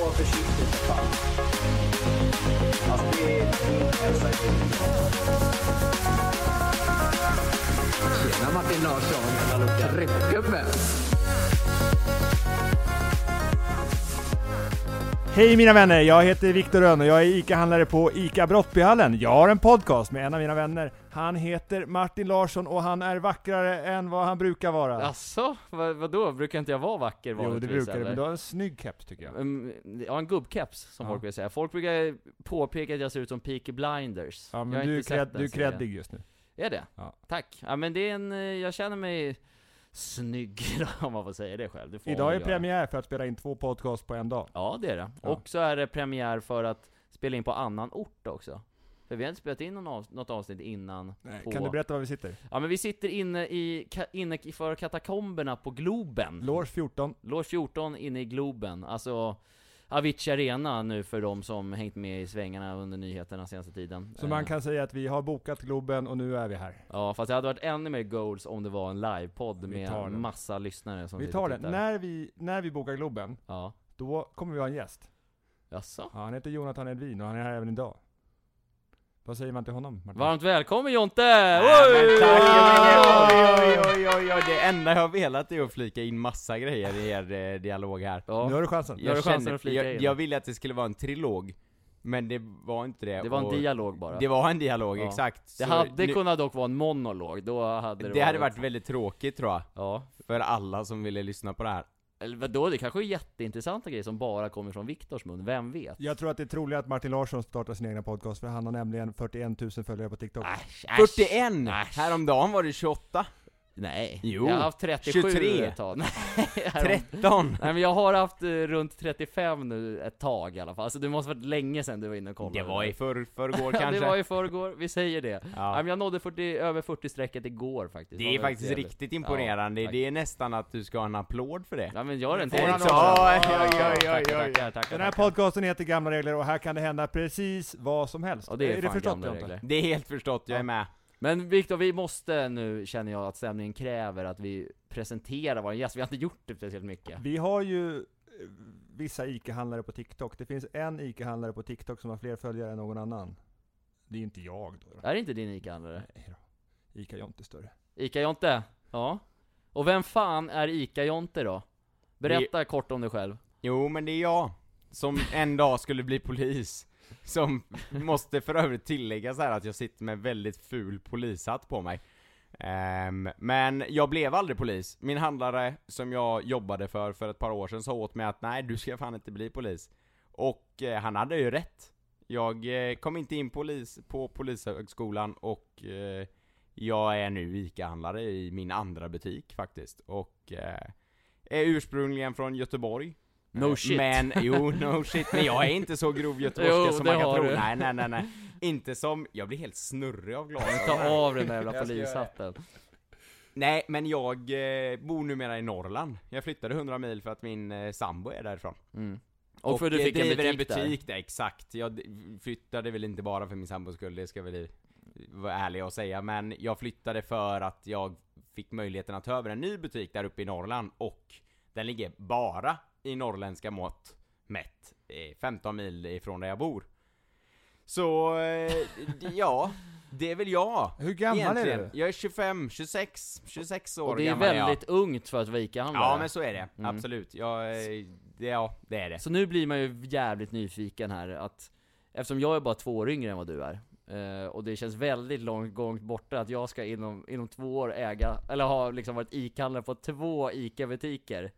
vara försiktig för fan. Alltså det är min hälsa i Tjena Martin Larsson! Tryckgubbe! Hej mina vänner, jag heter Viktor Rönn och jag är ICA-handlare på ICA Brottbyhallen. Jag har en podcast med en av mina vänner. Han heter Martin Larsson och han är vackrare än vad han brukar vara. Asså? Vad, vadå? Brukar inte jag vara vacker jo, det brukar du, men du har en snygg keps tycker jag. Mm, Ja, en gubbkeps, som Ja. folk vill säga. Folk brukar påpeka att jag ser ut som Peaky Blinders. Ja, Jag men har du är, inte sett cred, den du är serien. creddig just nu. Är det? Ja. Tack. Ja men det är en, eh, jag känner mig snygg om man får säga det själv. Det Idag är göra. premiär för att spela in två podcast på en dag. Ja det är det. Ja. Och så är det premiär för att spela in på annan ort också. För vi har inte spelat in någon av, något avsnitt innan på... Kan du berätta var vi sitter? Ja men vi sitter inne i, ka- inne för katakomberna på Globen. Loge 14. Loge 14 inne i Globen, alltså Avicii Arena nu för de som hängt med i svängarna under nyheterna senaste tiden. Så man Eh, kan säga att vi har bokat Globen och nu är vi här. Ja, fast det hade varit ännu mer goals om det var en livepodd med den. massa lyssnare som Vi tar det. När vi, när vi bokar Globen, Ja. då kommer vi ha en gäst. Jaså? Ja, han heter Jonathan Edvin och han är här även idag. Vad säger man till honom? Martin? Varmt välkommen Jonte! Nej, enda jag har velat är att flika in massa grejer i er eh, dialog här. Ja. Nu har du chansen. Nu har du chansen att flika jag, in. jag ville att det skulle vara en trilog, men det var inte det. Det var en och dialog bara. Det var en dialog, Ja. exakt. Det Så hade nu- kunnat dock vara en monolog, då hade det, det hade varit väldigt tråkigt tror jag, Ja. för alla som ville lyssna på det här. Eller vadå, det kanske är jätteintressanta grejer som bara kommer från Viktors mun, vem vet? Jag tror att det är troligt att Martin Larsson startar sin egna podcast, för han har nämligen 41 000 följare på TikTok. Äsch, äsch. 41! Äsch. Häromdagen var det 28, Nej. Jo. Jag har haft 37 23. ett tag. Nej, härom- 13! Nej men jag har haft eh, runt 35 nu ett tag i alla fall, så det måste varit länge sedan du var inne och kollade. Det var i för, förrgår Ja, kanske. det var i förrgår, vi säger det. Nej, ja. men jag nådde 40, över 40-strecket igår faktiskt. Det är faktiskt trevligt. riktigt imponerande, tack. det är nästan att du ska ha en applåd för det. Ja men gör Så- också? Oj, oj, oj, oj, Den här podcasten heter Gamla Regler och här kan det hända precis vad som helst. Och det är, förstått gamla Jonte? regler. Det är helt förstått, jag är Ja. med. Men Viktor, vi måste nu, känner jag att stämningen kräver att vi presenterar vår gäst. Vi har inte gjort det speciellt mycket. Vi har ju eh, vissa ICA-handlare på TikTok. Det finns en ICA-handlare på TikTok som har fler följare än någon annan. Det är inte jag då. Är det inte din ICA-handlare? Nej då. ICA Jonte är större. ICA-Jonte? Ja. Och vem fan är ICA-Jonte då? Berätta kort om dig själv. Jo, men det är jag, som en dag skulle bli polis. Som måste för övrigt tillägga så här att jag sitter med väldigt ful polishatt på mig. Um, men jag blev aldrig polis. Min handlare som jag jobbade för för ett par år sedan sa åt mig att nej, du ska fan inte bli polis. Och eh, han hade ju rätt. Jag eh, kom inte in polis, på polishögskolan och eh, jag är nu ICA-handlare i min andra butik faktiskt. Och eh, är ursprungligen från Göteborg. No Eh, shit. Men, jo, no shit. Men jag är inte så grov göteborgska Jo, som man kan tro. du. Nej, nej, nej, nej. Inte som, jag blir helt snurrig av glasögon. Ta av den där jävla polishatten. Nej, men jag eh, bor numera i Norrland. Jag flyttade 100 mil för att min eh, sambo är därifrån. Mm. Och för du fick en butik, en butik där. exakt. Jag flyttade väl inte bara för min sambos skull, det ska väl vara ärlig och säga. Men jag flyttade för att jag fick möjligheten att ta över en ny butik där uppe i Norrland och den ligger bara i norrländska mått mätt, eh, 15 mil ifrån där jag bor. Så, eh, ja, det är väl jag. Hur gammal Egentligen. är du? Jag är 25, 26, 26 år Och det är gammal jag. väldigt ungt för att vara ICA-handlare. Ja men så är det, Mm. absolut. Jag, eh, det, ja, det är det. Så nu blir man ju jävligt nyfiken här att Eftersom jag är bara två år yngre än vad du är eh, Och det känns väldigt långt gångt borta att jag ska inom, inom två år äga Eller ha liksom varit ICA-handlare på två ICA-butiker eh,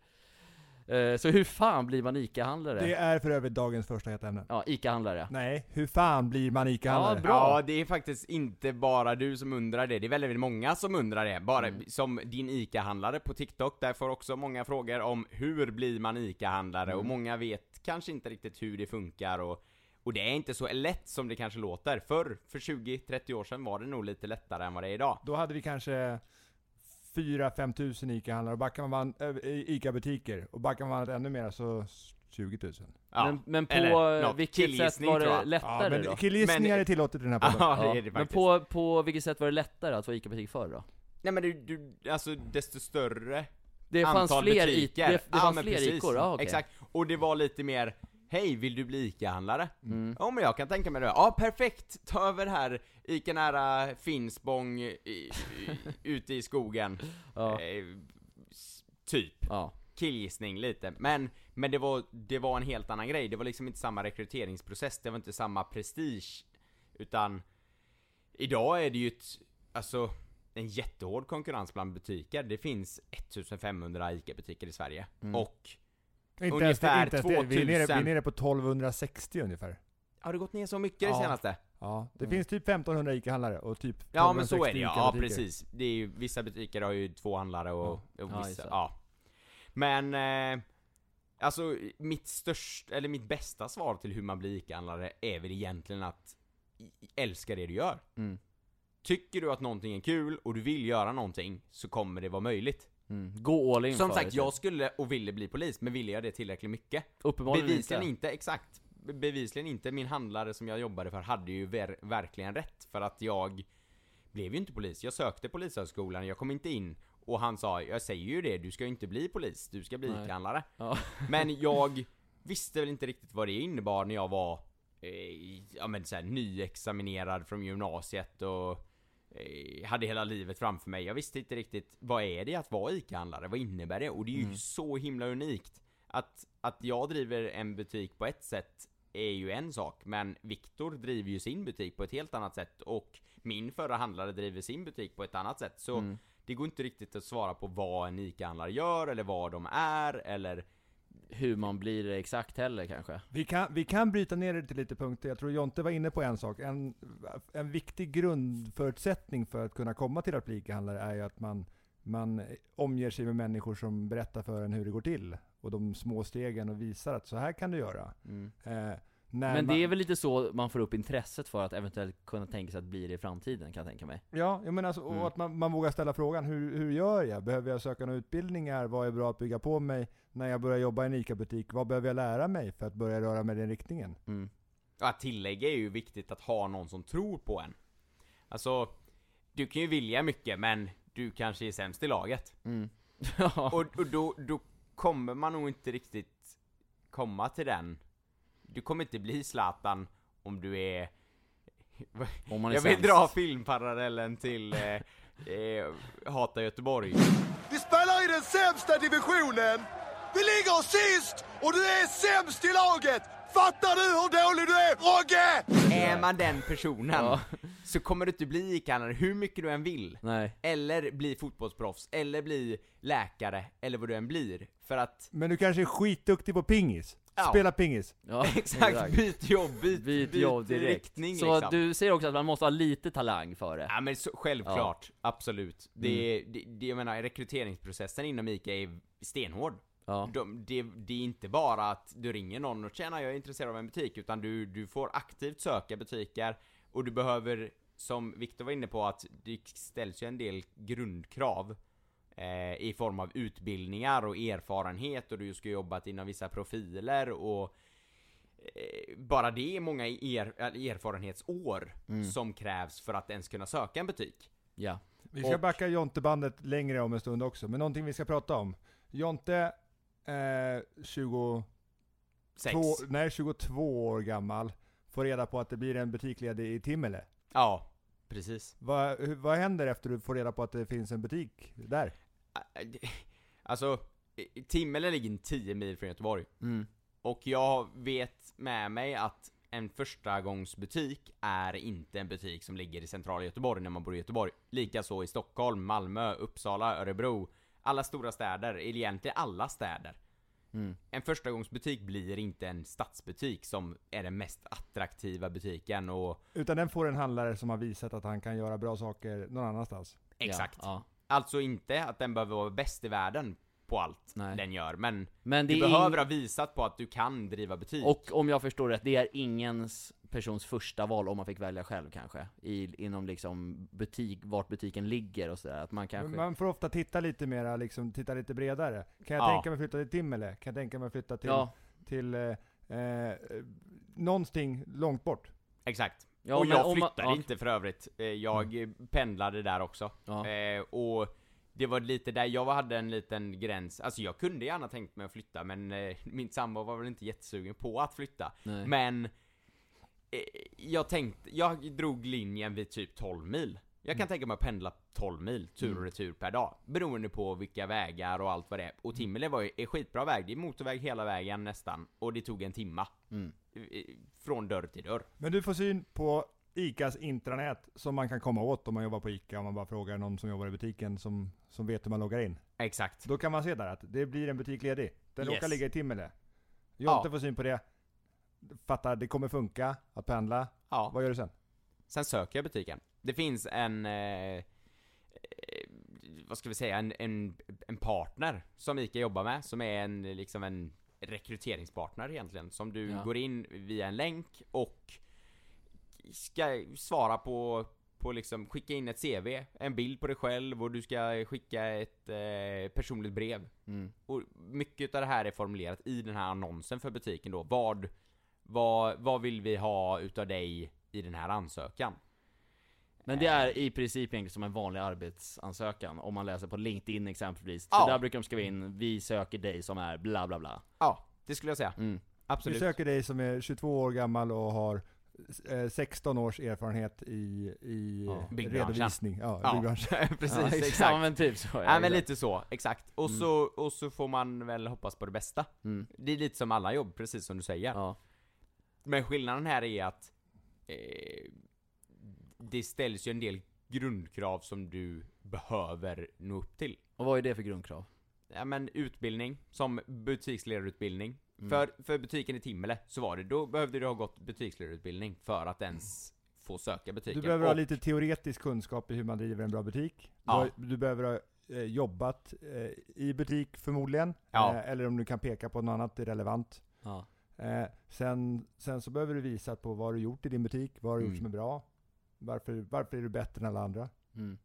Så hur fan blir man ICA-handlare? Det är för övrigt dagens första heta ämne. Ja, ICA-handlare Nej, hur fan blir man ICA-handlare? Ja, bra. Ja, det är faktiskt inte bara du som undrar det, det är väldigt, väldigt många som undrar det. Bara Mm. som din ICA-handlare på TikTok, där får också många frågor om hur blir man ICA-handlare, och Mm. många vet kanske inte riktigt hur det funkar och och det är inte så lätt som det kanske låter. Förr, för 20-30 år sedan var det nog lite lättare än vad det är idag. Då hade vi kanske 4-5 tusen ICA-handlare, och backar man äh, ICA-butiker, och backar man ännu mer så 20 000. Ja. Men, men på Eller, nå, vilket sätt var det lättare Ja, men då? killgissningar är tillåtet i den här podden. Ja, det är det men på, på vilket sätt var det lättare att vara ICA-butik förr då? Nej men du, du, alltså desto större Det fanns antal fler, i, butiker. det, det Ja, fanns fler precis. ICor, ja okej. Exakt, och det var lite mer Hej, vill du bli ICA-handlare? Mm. Ja men jag kan tänka mig det. Ja perfekt, ta över här ICA nära Finspång i, i, ute i skogen. Ja. Eh, typ. Ja. Killgissning lite. Men, men det, var, det var en helt annan grej. Det var liksom inte samma rekryteringsprocess, det var inte samma prestige. Utan idag är det ju ett, alltså en jättehård konkurrens bland butiker. Det finns 1500 ICA-butiker i Sverige. Mm. Och Inte ens, Ungefär inte ens det. Vi är, nere, vi är 2000. nere på 1260 ungefär. har det gått ner så mycket det Ja. senaste? Ja, det Mm. finns typ 1500 ICA-handlare och typ Ja men så är 1260 det ja, ja precis. Det är ju, vissa butiker har ju två handlare och, och Ja, just vissa, det. ja. Men, eh, alltså mitt största, eller mitt bästa svar till hur man blir ICA-handlare är väl egentligen att älska det du gör. Mm. Tycker du att någonting är kul och du vill göra någonting så kommer det vara möjligt. Mm. Gå all in Som sagt, det, jag typ. skulle och ville bli polis, men ville jag det tillräckligt mycket? Uppenbarligen Bevisligen inte. inte. exakt. Be- Bevisligen inte. Min handlare som jag jobbade för hade ju ver- verkligen rätt, för att jag blev ju inte polis. Jag sökte polishögskolan, jag kom inte in, och han sa, jag säger ju det, du ska ju inte bli polis, du ska bli. ICA-handlare. Ja. Men jag visste väl inte riktigt vad det innebar när jag var, eh, ja men såhär nyexaminerad från gymnasiet och hade hela livet framför mig. Jag visste inte riktigt, vad är det att vara ICA-handlare? Vad innebär det? Och det är ju Mm. så himla unikt. Att, att jag driver en butik på ett sätt är ju en sak, men Viktor driver ju sin butik på ett helt annat sätt och min förra handlare driver sin butik på ett annat sätt. Så Mm. det går inte riktigt att svara på vad en ICA-handlare gör, eller vad de är, eller Hur man blir det exakt heller kanske. Vi kan, vi kan bryta ner det till lite punkter. Jag tror Jonte var inne på en sak. En, en viktig grundförutsättning för att kunna komma till att bli ICA-handlare är ju att man, man omger sig med människor som berättar för en hur det går till. Och de små stegen och visar att så här kan du göra. Mm. Eh, när Men man, det är väl lite så man får upp intresset för att eventuellt kunna tänka sig att bli det i framtiden, kan jag tänka mig. Ja, jag menar alltså, Mm. och att man, man vågar ställa frågan, hur, hur gör jag? Behöver jag söka några utbildningar? Vad är bra att bygga på mig när jag börjar jobba i en ICA-butik? Vad behöver jag lära mig för att börja röra mig i den riktningen? Mm. Att tillägga är ju viktigt att ha någon som tror på en. Alltså, du kan ju vilja mycket men du kanske är sämst i laget. Mm. ja. Och, och då, då kommer man nog inte riktigt komma till den. Du kommer inte bli Zlatan om du är... Om man är Jag vill sämst. dra filmparallellen till eh, eh, Hata Göteborg. Vi spelar i den sämsta divisionen. Vi ligger sist och du är sämst i laget. Fattar du hur dålig du är, Rogge? Är man den personen Ja. så kommer du inte bli ica hur mycket du än vill. Nej. Eller bli fotbollsproffs, eller bli läkare, eller vad du än blir. För att, Men du kanske är skitduktig på pingis? Ja. Spela pingis? Ja, exakt, byt jobb, byt, Byt jobb direkt. riktning så liksom. du säger också att man måste ha lite talang för det? Ja men så, självklart, absolut. Det, är- det, det, jag menar, rekryteringsprocessen inom ICA är stenhård. Ja. De, det, det är inte bara att du ringer någon och tjänar jag är intresserad av en butik, utan du, du får aktivt söka butiker, och du behöver, som Viktor var inne på, att det ställs ju en del grundkrav eh, i form av utbildningar och erfarenhet, och du ska jobbat inom vissa profiler och eh, bara det är många er, erfarenhetsår Mm. som krävs för att ens kunna söka en butik. Ja. Vi ska Och- backa Jonte-bandet längre om en stund också, men någonting vi ska prata om. Jonte, eh, 20, Sex. två, nej, 22 år gammal, får reda på att det blir en butik ledig i Timmele. Ja, precis. Vad, hur- vad händer efter du får reda på att det finns en butik där? Alltså, Timmele ligger 10 mil från Göteborg. Mm. Och jag vet med mig att en förstagångsbutik är inte en butik som ligger i centrala Göteborg när man bor i Göteborg. Likaså i Stockholm, Malmö, Uppsala, Örebro. Alla stora städer, eller egentligen alla städer. Mm. En förstagångsbutik blir inte en stadsbutik som är den mest attraktiva butiken och Utan den får en handlare som har visat att han kan göra bra saker någon annanstans. exakt. Ja. Alltså inte att den behöver vara bäst i världen på allt Nej. den gör, men Men det du behöver ha visat på att du kan driva butik. Och om jag förstår rätt, det är ingens persons första val om man fick välja själv kanske? I, inom liksom butik, vart butiken ligger och sådär, att man kanske... Man får ofta titta lite mera, liksom, titta lite bredare. Kan jag Ja. tänka mig flytta till Timmele? Kan jag tänka mig flytta till, ja, till eh, eh, någonting långt bort? Exakt. Ja, och men jag man- flyttade ja, inte för övrigt. Eh, Jag pendlade där också. Ja. Eh, och det var lite där jag hade en liten gräns, alltså jag kunde gärna tänkt mig att flytta men eh, min sambo var väl inte jättesugen på att flytta. Nej. Men eh, jag tänkte, jag drog linjen vid typ 12 mil. Jag kan tänka mig att pendla 12 mil tur och Mm. retur per dag. Beroende på vilka vägar och allt vad det är. Och Timmele var ju är skitbra väg, det är motorväg hela vägen nästan. Och det tog en timma. Mm. Från dörr till dörr. Men du får syn på ICAs intranät som man kan komma åt om man jobbar på ICA, om man bara frågar någon som jobbar i butiken som, som vet hur man loggar in. Exakt. Då kan man se där att det blir en butik ledig. Den Yes. råkar ligga i Timmele. Jonte Ja. får syn på det. Fattar, det kommer funka att pendla. Ja. Vad gör du sen? Sen söker jag butiken. Det finns en, eh, eh, vad ska vi säga, en, en, en partner som ICA jobbar med, som är en, liksom en rekryteringspartner egentligen. Som du Ja. går in via en länk och ska svara på, på liksom, skicka in ett CV, en bild på dig själv och du ska skicka ett eh, personligt brev. Mm. Och mycket av det här är formulerat i den här annonsen för butiken då. Vad, vad, vad vill vi ha utav dig i den här ansökan? Men det är i princip egentligen som en vanlig arbetsansökan, om man läser på LinkedIn exempelvis. Ja. Där brukar de skriva in 'Vi söker dig som är bla bla bla' Ja, det skulle jag säga. mm. Vi Absolut. söker dig som är 22 år gammal och har eh, 16 års erfarenhet i, i Ja, eh, redovisning. Ja, Ja, byggbranschen. precis, ja, exakt. Ja men typ så. Ja men lite så, exakt. Och, Mm. så, och så får man väl hoppas på det bästa. Mm. Det är lite som alla jobb, precis som du säger. Ja. Men skillnaden här är att eh, det ställs ju en del grundkrav som du behöver nå upp till. Och vad är det för grundkrav? Ja men utbildning, som butiksledarutbildning. Mm. För, för butiken i Timmele så var det, då behövde du ha gått butiksledarutbildning för att ens få söka butiken. Du behöver ha Och- lite teoretisk kunskap i hur man driver en bra butik. Ja. Du, du behöver ha eh, jobbat eh, i butik förmodligen. Ja. Eh, eller om du kan peka på något annat relevant. Ja. Eh, sen, sen så behöver du visa på vad du gjort i din butik, vad du gjort Mm. som är bra. Varför, varför är du bättre än alla andra? Mm.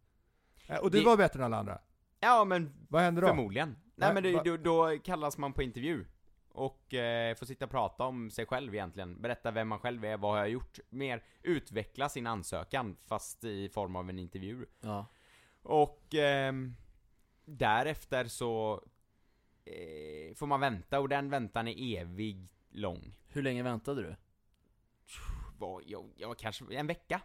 Eh, och du Det- var bättre än alla andra. Ja men Vad händer då? Förmodligen. Nej Va- men det, va- då, då kallas man på intervju. Och eh, får sitta och prata om sig själv egentligen. Berätta vem man själv är, vad har jag gjort? Mer utveckla sin ansökan, fast i form av en intervju. Ja. Och ehm, därefter så eh, får man vänta, och den väntan är evig lång. Hur länge väntade du? Var, jag, jag, kanske en vecka,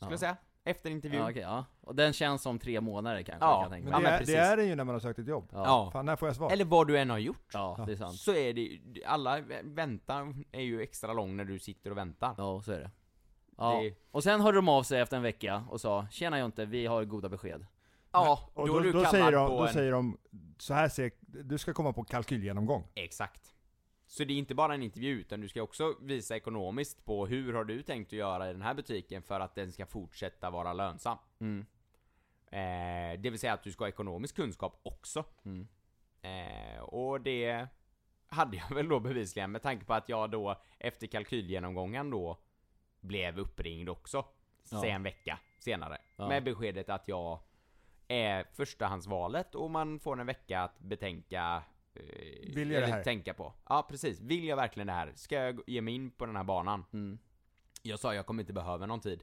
skulle Ja. jag säga. Efter intervju. Ja, okej, ja. Och den känns som tre månader kanske, Ja, kan jag tänka Men mig. det, men är, precis. det är det ju när man har sökt ett jobb. Ja. Fan, när får jag svar? Eller vad du än har gjort. ja, det är sant. Så är det alla väntan är ju extra lång när du sitter och väntar. Ja, så är det. Ja. Det- Och sen hörde de av sig efter en vecka och sa 'Tjena Jonte, vi har goda besked' Ja, och då, då, är du då, kallad säger de, på då en... säger de, så här ser, du ska komma på kalkylgenomgång. Exakt. Så det är inte bara en intervju, utan du ska också visa ekonomiskt på hur har du tänkt att göra i den här butiken för att den ska fortsätta vara lönsam. mm. Eh, det vill säga att du ska ha ekonomisk kunskap också. Mm. Eh, och det hade jag väl då bevisligen med tanke på att jag då efter kalkylgenomgången då blev uppringd också. Ja. Säg en vecka senare. Ja. Med beskedet att jag är förstahandsvalet och man får en vecka att betänka eh, Vill jag det här? tänka på. Ja precis, vill jag verkligen det här? Ska jag ge mig in på den här banan? Mm. Jag sa jag kommer inte behöva någon tid.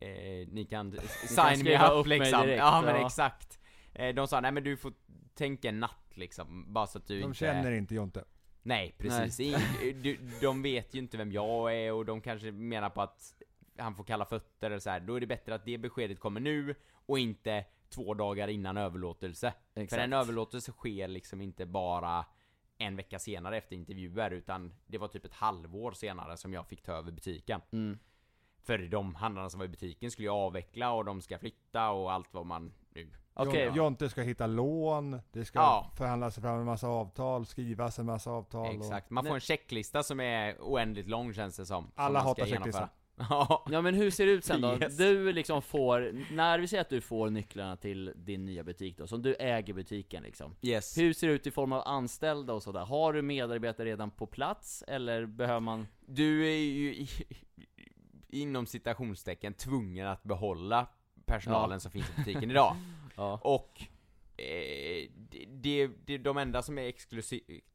Eh, ni kan sign me up liksom. direkt, ja men ja. exakt. Eh, de sa nej men du får tänka en natt liksom, bara så att du De inte... känner inte Jonte. Nej precis, I, du, de vet ju inte vem jag är och de kanske menar på att han får kalla fötter eller så här. då är det bättre att det beskedet kommer nu och inte två dagar innan överlåtelse. Exakt. För en överlåtelse sker liksom inte bara en vecka senare efter intervjuer, utan det var typ ett halvår senare som jag fick ta över butiken. Mm. För de handlarna som var i butiken skulle ju avveckla och de ska flytta och allt vad man nu... Okej, Jon- Jonte ska hitta lån, det ska Ja. förhandlas fram en massa avtal, skrivas en massa avtal. Exakt, man får en checklista som är oändligt lång känns det som. som Alla ska hatar genomföra. Ja. Ja men hur ser det ut sen då? Yes. Du liksom får, när vi säger att du får nycklarna till din nya butik då, som du äger butiken liksom Yes. Hur ser det ut i form av anställda och sådär? Har du medarbetare redan på plats, eller behöver man? Du är ju i, inom citationstecken tvungen att behålla personalen Ja. som finns i butiken idag. Ja, Och eh, det, det, de enda som är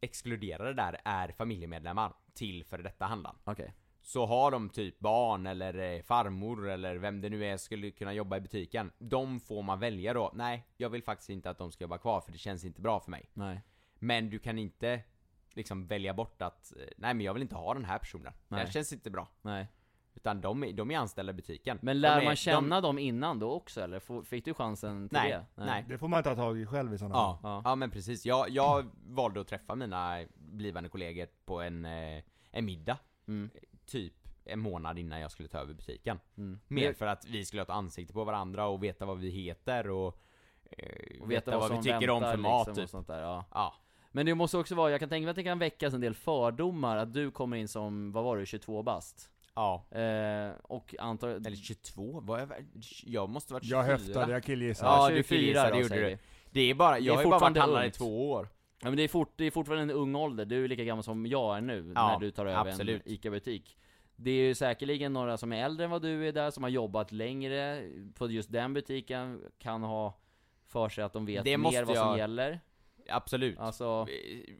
exkluderade där är familjemedlemmar till för detta handlaren. okej så har de typ barn eller eh, farmor eller vem det nu är skulle kunna jobba i butiken. De får man välja då. Nej, jag vill faktiskt inte att de ska jobba kvar för det känns inte bra för mig. Nej. Men du kan inte liksom välja bort att, eh, nej men jag vill inte ha den här personen. Nej. Det känns inte bra. Nej. Utan de, är- de är anställda i butiken. Men De lär är- man känna dem innan då också eller? Fick du chansen till Nej, det? nej. Det får man ta tag i själv i sådana Ja, Ja. ja. men precis. Jag, jag valde att träffa mina blivande kollegor på en, eh, en middag. Mm. Typ en månad innan jag skulle ta över butiken. Mm. Mer för att vi skulle ha ett ansikte på varandra och veta vad vi heter och, eh, Och veta vad, vi som tycker om för mat liksom, typ. och sånt där, ja. Ja, Men det måste också vara, jag kan tänka mig att det kan väckas en del fördomar att du kommer in som, vad var du, 22 bast? ja. Eh, och antar... Eller 22, vad är, jag måste varit 24. Jag höftade, jag killgissar. Ja, Ja, du 24 killgissade, då, det gjorde du. vi. Det är bara, Det är jag har ju bara varit handlare i två år. Ja men det är, fort, det är fortfarande en ung ålder, du är lika gammal som jag är nu Ja, när du tar över absolut. en ICA-butik Det är ju säkerligen några som är äldre än vad du är där, som har jobbat längre på just den butiken Kan ha för sig att de vet Det mer vad som jag- gäller Absolut. Alltså,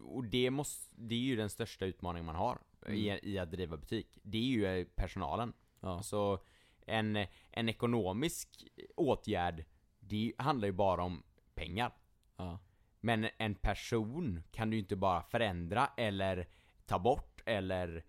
Och det måste, det är ju den största utmaningen man har i, i att driva butik. Det är ju eh, personalen. ja, Alltså, en, en ekonomisk åtgärd, det handlar ju bara om pengar. ja, Men en person kan du inte bara förändra eller ta bort eller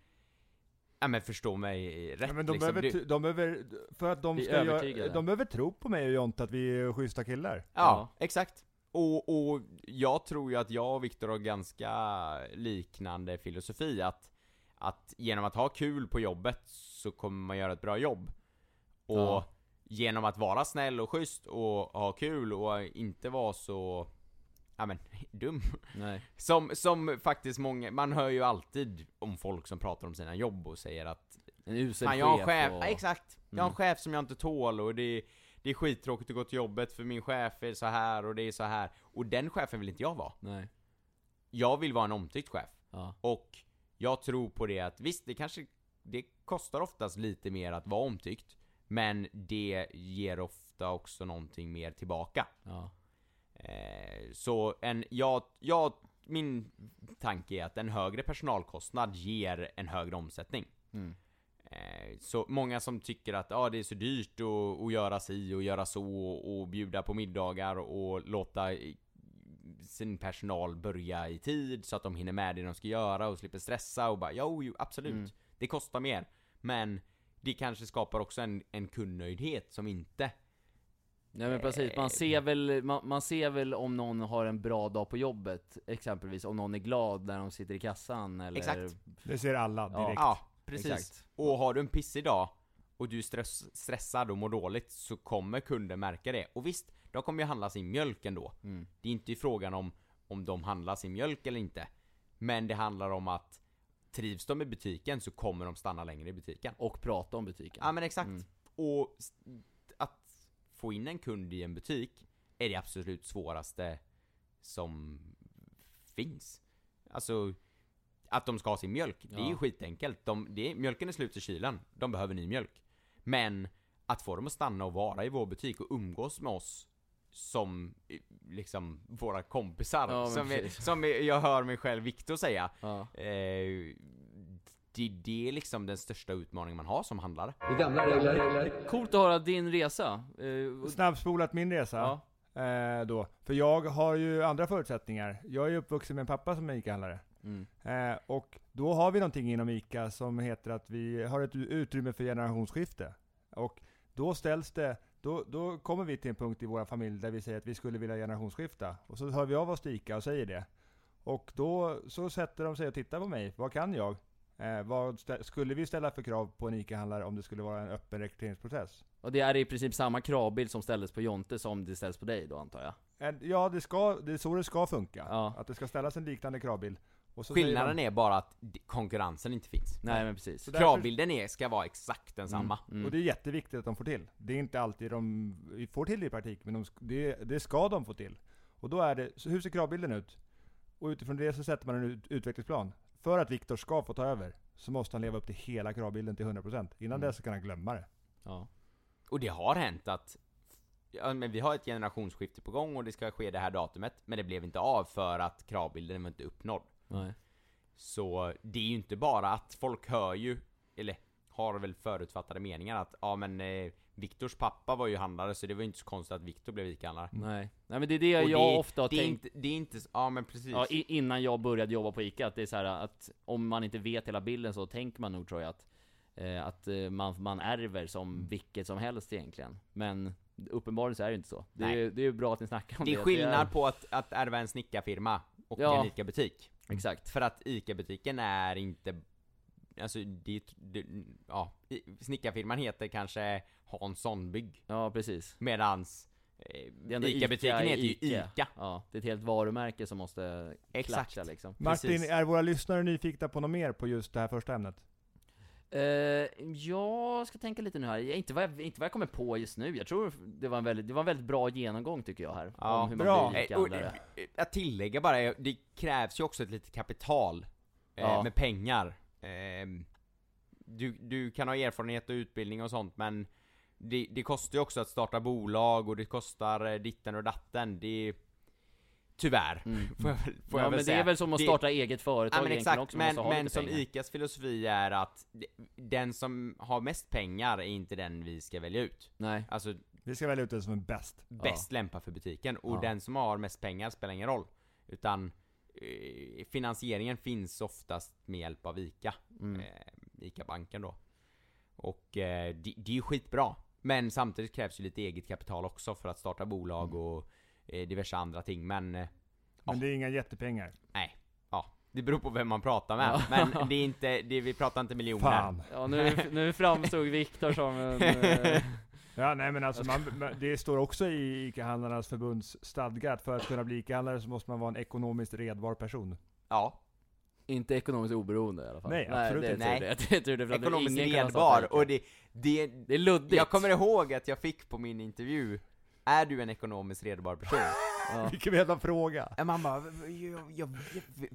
Ja men förstå mig rätt Ja, men de, liksom. behöver, Du- de behöver, för att de ska göra, de behöver tro på mig och Jonte att vi är schyssta killar. Ja, Ja. exakt. Och, och jag tror ju att jag och Viktor har ganska liknande filosofi att, att genom att ha kul på jobbet så kommer man göra ett bra jobb. Och Ja. genom att vara snäll och schysst och ha kul och inte vara så, ja men, dum. nej, Som, som faktiskt många, man hör ju alltid om folk som pratar om sina jobb och säger att en usel Fan, jag har en chef och, ja, exakt. Jag har en Mm. chef som jag inte tål och det är, det är skittråkigt att gå till jobbet för min chef är så här och det är så här. Och den chefen vill inte jag vara. Nej, Jag vill vara en omtyckt chef. ja, Och jag tror på det att visst, det kanske, det kostar oftast lite mer att vara omtyckt. Men det ger ofta också någonting mer tillbaka. ja, så en, jag, jag, min tanke är att en högre personalkostnad ger en högre omsättning. mm. Eh, Så många som tycker att ah, det är så dyrt att, att göra si och göra så och, och bjuda på middagar och låta sin personal börja i tid så att de hinner med det de ska göra och slipper stressa och bara jo, jo absolut, Mm. det kostar mer. Men det kanske skapar också en, en kundnöjdhet som inte Nej men precis, man ser, väl, man, man ser väl om någon har en bra dag på jobbet Exempelvis om någon är glad när de sitter i kassan eller Exakt. Det ser alla Ja. direkt. Ja, precis. Exakt. Och har du en pissig dag och du är stress, stressad och mår dåligt så kommer kunden märka det. Och visst, de kommer ju handla sin mjölk ändå. Mm. Det är inte frågan om om de handlar sin mjölk eller inte. Men det handlar om att trivs de i butiken så kommer de stanna längre i butiken. Och prata om butiken Ja men exakt. Mm. Och att få in en kund i en butik är det absolut svåraste som finns. Alltså, att de ska ha sin mjölk, det är ju Ja. skitenkelt. De, det mjölken är slut i kylen, de behöver ny mjölk. Men att få dem att stanna och vara i vår butik och umgås med oss som liksom våra kompisar, Ja, som, är, som är, jag hör mig själv Viktor säga. Ja. Eh, det, det är liksom den största utmaningen man har som handlare. Det är gamla regler. Coolt att höra din resa eh, Snabbspolat min resa. Ja, Eh, då. För jag har ju andra förutsättningar. Jag är uppvuxen med en pappa som är ICA-handlare. mm. Eh, och då har vi någonting inom ICA som heter att vi har ett utrymme för generationsskifte. Och då ställs det, då, då kommer vi till en punkt i vår familj där vi säger att vi skulle vilja generationsskifta. Och så hör vi av oss till ICA och säger det. Och då så sätter de sig och tittar på mig. Vad kan jag? Eh, vad skulle vi ställa för krav på en ICA-handlare om det skulle vara en öppen rekryteringsprocess? Och det är i princip samma kravbild som ställdes på Jonte som det ställs på dig då antar jag? Ja, det, ska, det är så det ska funka. Ja. Att det ska ställas en liknande kravbild. Och Skillnaden de, är bara att konkurrensen inte finns. Nej men precis Så därför- Kravbilden är, ska vara exakt densamma. Mm, Och mm. det är jätteviktigt att de får till. Det är inte alltid de får till det i praktik, men de, det, det ska de få till. Och då är det, så hur ser kravbilden ut? Och utifrån det så sätter man en ut, utvecklingsplan. För att Viktor ska få ta över, så måste han leva upp till hela kravbilden till 100%. Innan Mm. dess så kan han glömma det. Ja. Och det har hänt att Ja, men vi har ett generationsskifte på gång och det ska ske det här datumet Men det blev inte av för att kravbilden var inte uppnådd Nej. Så det är ju inte bara att folk hör ju Eller har väl förutfattade meningar att, ja men eh, Viktors pappa var ju handlare så det var ju inte så konstigt att Viktor blev ICA-handlare. Nej. Nej men det är det Och jag det, ofta har det är tänkt Inte, det är inte, ja men precis. Ja, innan jag började jobba på ICA, att det är så här att om man inte vet hela bilden så tänker man nog tror jag att, eh, att eh, man, man ärver som Mm. vilket som helst egentligen. Men uppenbarligen så är det inte så. Det är, det är bra att ni snackar om det. det är skillnad på att, att ärva en snickarfirma och Ja. en ICA-butik. Exakt. För att ICA-butiken är inte, alltså det, det ja, snickarfirman heter kanske Hansson Bygg. Ja, precis. Medans eh, Det är ändå ICA-butiken Ica, heter ju Ica. ICA. Ja, det är ett helt varumärke som måste Exakt. klatscha liksom. Martin, Precis. är våra lyssnare nyfikna på något mer på just det här första ämnet? Eh, jag ska tänka lite nu här, inte vad, jag, inte vad jag kommer på just nu, jag tror det var en väldigt, det var en väldigt bra genomgång tycker jag här, Ja, om hur man bra. Eh, och, ICA-handlare. eh, Att tillägga bara, det krävs ju också ett litet kapital eh, Ja. med pengar. Ehm, du, du kan ha erfarenhet och utbildning och sånt men det, det kostar ju också att starta bolag och det kostar eh, ditten och datten. Det Tyvärr, Mm. får jag, får ja, jag väl men säga. det är väl som att Det- starta eget företag Ja men exakt, också, men, men som pengar. ICAs filosofi är att den som har mest pengar är inte den vi ska välja ut. Nej. Alltså Vi ska välja ut den som är bäst. bäst lämpad för butiken och Ja. den som har mest pengar spelar ingen roll. Utan eh, finansieringen finns oftast med hjälp av ICA. Mm. Eh, ICA-banken då. Och eh, det, det är ju skitbra. Men samtidigt krävs ju lite eget kapital också för att starta bolag Mm. och eh, diverse andra ting. Men eh, Men Ja. det är inga jättepengar. nej, ja. Det beror på vem man pratar med. Ja. Men det är inte, det, vi pratar inte miljoner. Fan. Ja, nu, nu framstod Viktor som en... eh, Ja, nej men alltså man, man- det står också i ICA-handlarnas förbunds stadgar att för att kunna bli ICA-handlare så måste man vara en ekonomiskt redbar person. Ja, inte ekonomiskt oberoende i alla fall. Nej, absolut det inte. tur det. Det ekonomiskt redbar. Och det, det, Det är luddigt. jag kommer ihåg att jag fick på min intervju Är du en ekonomiskt redbar person? Ja. Vilken jävla fråga! Ja, Man bara, jag, jag, jag,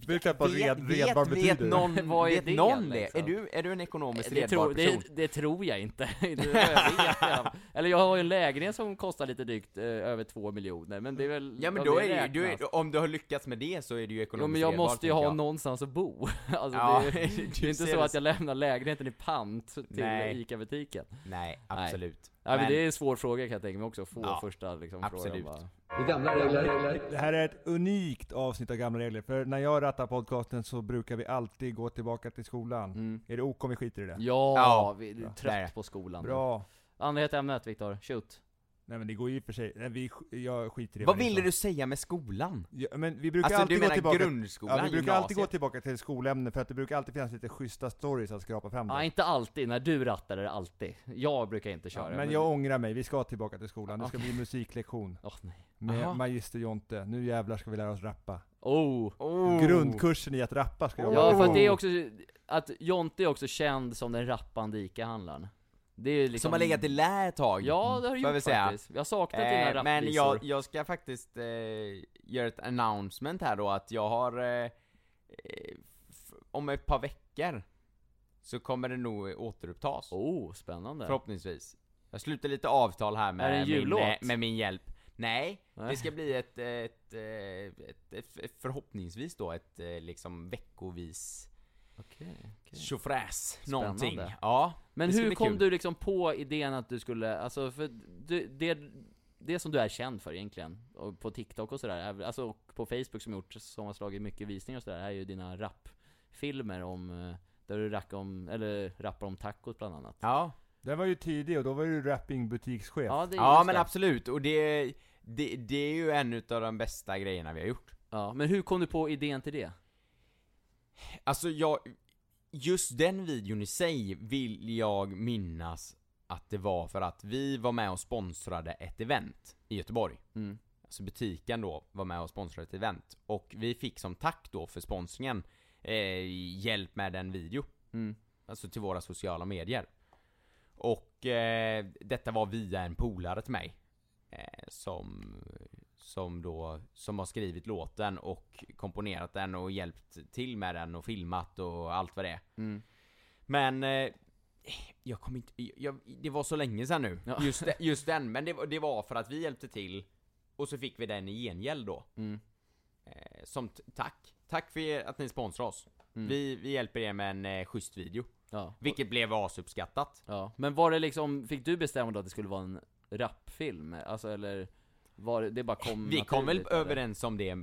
Vet red- redbar vet, betyder? någon, Vad är vet det, någon det? liksom? Är du, är du en ekonomiskt Det, redbar tror, person? det, det tror jag inte. Jag vet. Eller jag har ju en lägenhet som kostar lite drygt eh, över två miljoner, men det är väl... Ja men om då är det ju, du om du har lyckats med det så är du ju ekonomiskt Jo men jag redbar, måste ju ha jag. någonstans att bo. Alltså Ja, det, är inte så det att jag lämnar lägenheten i pant till. ICA-butiken. Nej, absolut. Ja, men Men- det är en svår fråga kan jag tänka mig också, få Ja, första liksom, absolut. frågan bara. Gamla regler. Det här är ett unikt avsnitt av Gamla Regler, för när jag rattar podcasten så brukar vi alltid gå tillbaka till skolan. Mm. Är det OK om vi skiter i det? Ja, Ja, vi är trött på skolan. Bra. Andra ämnet Viktor, shoot. Nej men det går ju i och för sig, Nej, vi, jag skiter i Vad ville du säga med skolan? Ja, men vi brukar Alltså alltid du gå menar tillbaka grundskolan, Ja, vi brukar alltid gå tillbaka till skolämnen för att det brukar alltid finnas lite schyssta stories att skrapa fram där. Ja, inte alltid, när du rattar är det alltid. Jag brukar inte köra. Ja, men jag ångrar mig, vi ska tillbaka till skolan. Det ska bli musiklektion Åh nej. med Aha. Magister Jonte. Nu jävlar ska vi lära oss rappa. Oh! Oh. Grundkursen i att rappa ska jag Ja, vara. för att det är också, att Jonte är också känd som den rappande ICA-handlaren. Det är liksom... Som har legat i lä ett tag. Ja, det har jag gjort faktiskt. Jag har saknat dina Eh, rappvisor. men jag, jag ska faktiskt eh, göra ett announcement här då att jag har eh, eh, om ett par veckor så kommer det nog återupptas. Oh, spännande. Förhoppningsvis. Jag slutar lite avtal här Är det med, en min, eh, med min hjälp. Nej, Nej. det ska bli ett, ett, eh, ett, ett, förhoppningsvis då ett eh, liksom veckovis Okej, okej. tjofräs, Spännande. någonting. Ja, Men det hur kom kul. du liksom på idén att du skulle, alltså för du, det, det som du är känd för egentligen, och på TikTok och sådär, är- alltså och på Facebook som gjort, som har slagit mycket visningar och sådär, är ju dina rapfilmer om, eh, där du rackar om, eller rappar om tacos bland annat. Ja, Den var ju tidig och då var du rapping-butikschef. Ja, det ja men det. absolut. Och det, det, det är ju en utav de bästa grejerna vi har gjort. Ja, men hur kom du på idén till det? Alltså jag, just den videon i sig vill jag minnas att det var för att vi var med och sponsrade ett event i Göteborg. Mm. Alltså butiken då var med och sponsrade ett event. Och vi fick som tack då för sponsringen eh, hjälp med en video. Mm. Alltså till våra sociala medier. Och eh, detta var via en polare till mig. Eh, som, som då, som har skrivit låten och komponerat den och hjälpt till med den och filmat och allt vad det är. Mm. Men eh, jag kommer inte, jag, det var så länge sedan nu, Ja. just, det- just den, men det, var- det var för att vi hjälpte till och så fick vi den i gengäld då. Mm. Eh, som tack. Tack för att ni sponsrar oss. Mm. Vi, vi hjälper er med en eh, schysst video. Ja. Vilket blev asuppskattat. Ja, men var det liksom, fick du bestämma då att det skulle vara en rapfilm? Alltså eller, var det, det bara kom Vi kom väl eller? överens om det,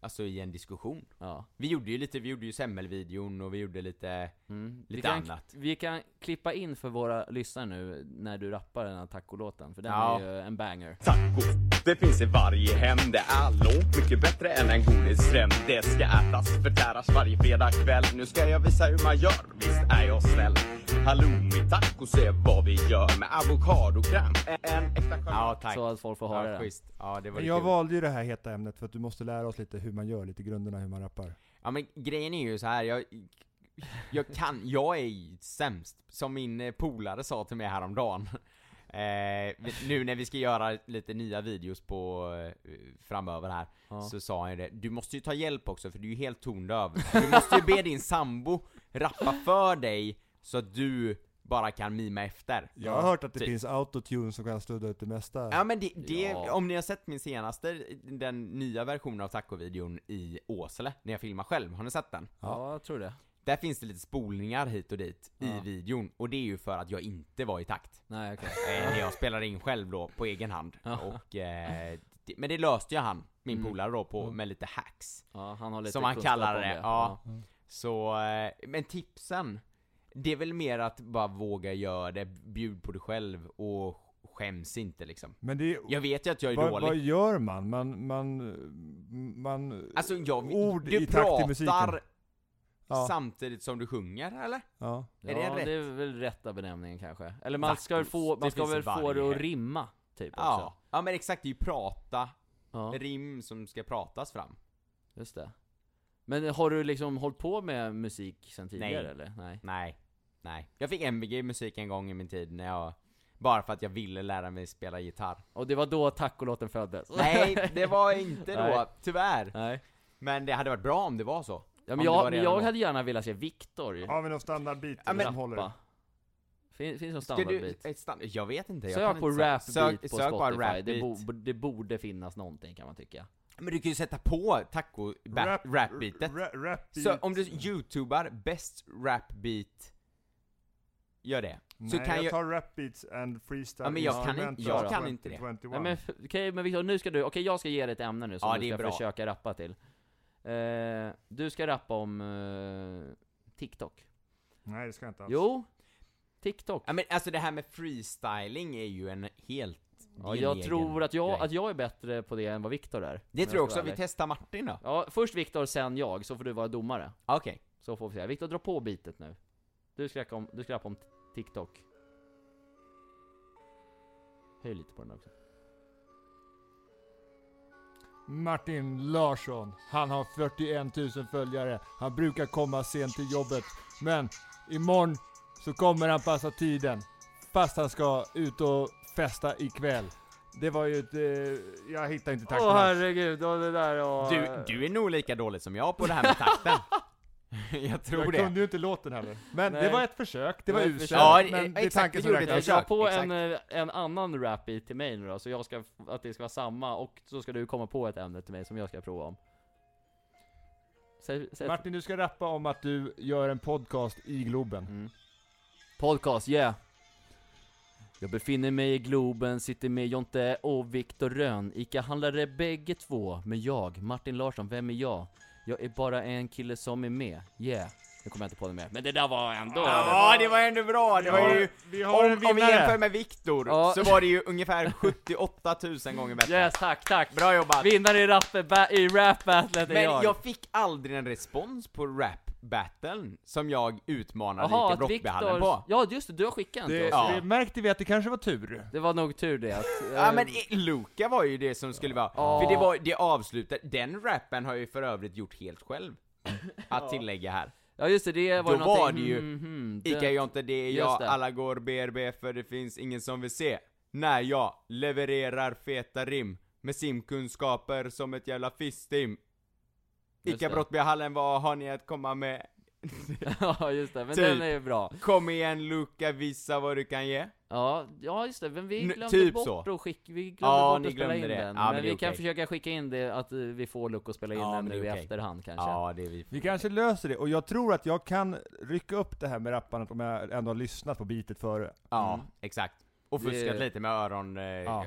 alltså i en diskussion. Ja. Vi gjorde ju lite, vi gjorde ju semmelvideon och vi gjorde lite, Mm. vi lite kan, annat. Vi kan klippa in för våra lyssnare nu, när du rappar den här tacolåten, för den Ja. är ju en banger. Taco, det finns i varje hem. Det är långt mycket bättre än en godisrem. Det ska ätas, förtäras varje fredag kväll. Nu ska jag visa hur man gör, visst är jag snäll. Halloumi tacos är vad vi gör med avokadokräm. En äkta Ja tack. Så att folk får höra ja, det. schysst. Ja det var jag kul. valde ju det här heta ämnet för att du måste lära oss lite hur man gör, lite grunderna hur man rappar. Ja men grejen är ju så här. jag, jag kan, jag är ju sämst, som min polare sa till mig häromdagen. Eh, nu när vi ska göra lite nya videos på eh, framöver här, Ja. så sa han ju det, du måste ju ta hjälp också för du är ju helt tondöv. Du måste ju be din sambo rappa för dig, så att du bara kan mima efter. Jag har hört att det typ. finns autotune som kan studda ut det mesta. Ja men det, det Ja. om ni har sett min senaste, den nya versionen av tacovideon i Åsele, när jag filmar själv, har ni sett den? Ja, jag tror det. Där finns det lite spolningar hit och dit Ja. i videon, och det är ju för att jag inte var i takt. Nej okej. Eh, när jag spelade in själv då, på egen hand. Ja. Och, eh, det, men det löste ju han, min Mm. polare då, på, med lite hacks. Ja, han har lite Som han kallar om det, ja. Mm. Så, eh, men tipsen, det är väl mer att bara våga göra det, bjud på dig själv och skäms inte liksom. Men det är, Jag vet ju att jag är vad, dålig. vad gör man? Man, man, man Alltså jag, ord du i takt i musiken. Ja. samtidigt som du sjunger eller? Ja. Är det ja, rätt? det är väl rätta benämningen kanske. Eller man Tacos, ska väl få, det man ska finns i väl få det att rimma, typ Ja. också. ja men exakt, det är ju prata, Ja, rim som ska pratas fram. just det. Men har du liksom hållit på med musik sen tidigare Nej. eller? Nej. Nej, nej. Jag fick MVG i musik en gång i min tid när jag, bara för att jag ville lära mig spela gitarr. Och det var då tacolåten föddes? Nej, det var inte då, Nej. tyvärr. Nej. Men det hade varit bra om det var så. Ja men jag, men jag hade gärna velat se Viktor Har vi någon standardbit Ja, men- som håller? rappa. Fin, finns någon standardbit? ett stand, jag vet inte, jag Sök på inte säga. rap sök, beat på sök Spotify, rap det, bo, det borde finnas någonting kan man tycka. Men du kan ju sätta på taco rap, rap beatet. Ra, rap Så om du youtubar best rap beat, gör det. Nej, så kan jag jag, tar rap beats and freestyle Ja, men jag kan inte- jag kan inte det. 2021. Nej men okej, men Victor, nu ska du, okej jag ska ge dig ett ämne nu som Ja, du det är ska bra. försöka rappa till. Eh, du ska rappa om eh, TikTok. Nej det ska jag inte alls. Jo, TikTok. ja men alltså det här med freestyling är ju en helt, Ja, jag tror att jag, grej. att jag är bättre på det än vad Viktor är. Det tror jag också, vi testar Martin då. Ja, först Viktor, sen jag, så får du vara domare. Okej. Så får vi se. Viktor, dra på bitet nu. Du ska rappa om, du ska rappa om TikTok. Höj lite på den också. Martin Larsson, han har 41 000 följare. Han brukar komma sent till jobbet. Men imorgon så kommer han passa tiden. Fast han ska ut och festa ikväll. Det var ju ett... Eh, jag hittar inte takten Åh herregud, och det där och... Du, du är nog lika dålig som jag på det här med takten. jag tror Jag det. kunde ju inte låten heller. Men Nej. det var ett försök, det var uselt. Ja, men det är exakt, tanken som räknas. Jag på en, eh, en annan rap beat till mig nu då, så jag ska, att det ska vara samma, och så ska du komma på ett ämne till mig som jag ska prova om. Säg, säg Martin, du ska rappa om att du gör en podcast i Globen. Mm. Podcast, yeah! Jag befinner mig i Globen, sitter med Jonte och Viktor Rönn Ica-handlare bägge två, men jag, Martin Larsson, vem är jag? Jag är bara en kille som är med, yeah Nu kommer jag inte på det mer, men det där var ändå... Ja, det var ändå bra. Det var ju, vi har en om, om vi jämför med Viktor, Ja. så var det ju ungefär 78 000 gånger bättre. Yes, tack, tack! Bra jobbat. Vinnare i rap, i rap battlet är Men jag! jag fick aldrig en respons på rap-battlen som jag utmanade Jaha, Ica Viktor... på. Ja just det, du har skickat en Det, till oss Ja. det märkte vi att det kanske var tur. Det var nog tur det att... Ja eh, men Luca var ju det som skulle vara, Ja. för det var, det avslutade, den rappen har jag ju för övrigt gjort helt själv. Att tillägga här. Ja just det, det var Då någonting... var det ju mhm, Ica det- Jonte, det är jag, det. alla går BRB för det finns ingen som vill se. När jag levererar feta rim med simkunskaper som ett jävla fistim. Ica. Brottbyhallen, vad har ni att komma med? ja just det, men Typ. den är ju bra. Kom igen Luca, visa vad du kan ge. Ja, ja just det, men vi N- glömde typ bort så. att skicka, vi glömde Ja, bort att spela in det. den. Ja, men men vi kan okej. försöka skicka in det, att eh, vi får Luca att spela in Ja, den nu i är okej. efterhand kanske. Ja, det är vi. Vi kanske löser det, och jag tror att jag kan rycka upp det här med rappandet om jag ändå har lyssnat på bitet före. Ja, Mm. exakt. Och Det- fuskat lite med öron, eh, Ja.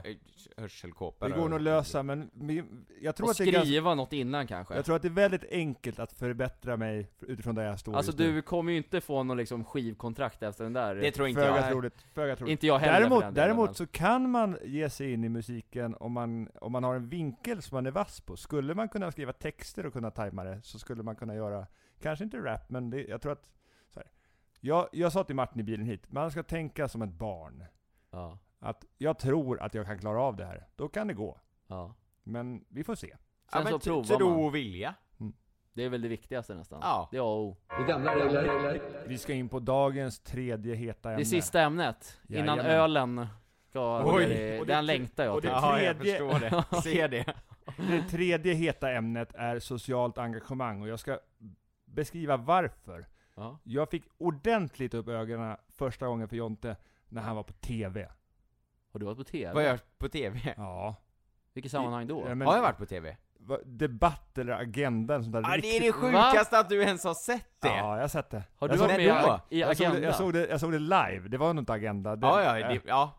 hörselkåpor. Det går nog att lösa, men jag tror Och att det är ganska, skriva något innan kanske. jag tror att det är väldigt enkelt att förbättra mig utifrån där jag står Alltså du kommer ju inte få någon liksom skivkontrakt efter den där. Det tror inte Föga jag. troligt, föga troligt. Inte jag heller Däremot, däremot men- så kan man ge sig in i musiken om man, om man har en vinkel som man är vass på. Skulle man kunna skriva texter och kunna tajma det, så skulle man kunna göra, kanske inte rap, men det, jag tror att, så här, jag, jag sa till Martin i bilen hit, man ska tänka som ett barn. Ja, Att jag tror att jag kan klara av det här. Då kan det gå. ja. Men vi får se. Sen Ja, så men provar tro man. och vilja. Det är väl det viktigaste nästan. Ja. Det är A och O. Vi ska in på dagens tredje heta ämne. Det sista ämnet, innan Jajamän. ölen ska... Oj, det, och det- den längtar jag och det- till. Ja, jag tredje- förstår det. Se det. Det tredje heta ämnet är socialt engagemang och jag ska beskriva varför. Ja. Jag fick ordentligt upp ögonen första gången för Jonte när han var på TV. Har du varit på TV? Vad gör jag på TV? Ja. Vilket sammanhang då? Ja, men- Har jag varit på TV? va- Debatt eller agenda, sånt där. Ja, det är det sjukaste att du ens har sett det! Ja, jag har sett det. Har du jag varit såg, med det då? i jag, såg Agenda? det, jag, såg det, jag såg det live, det var nog inte agenda. Det, Ja, ja, äh, det, ja.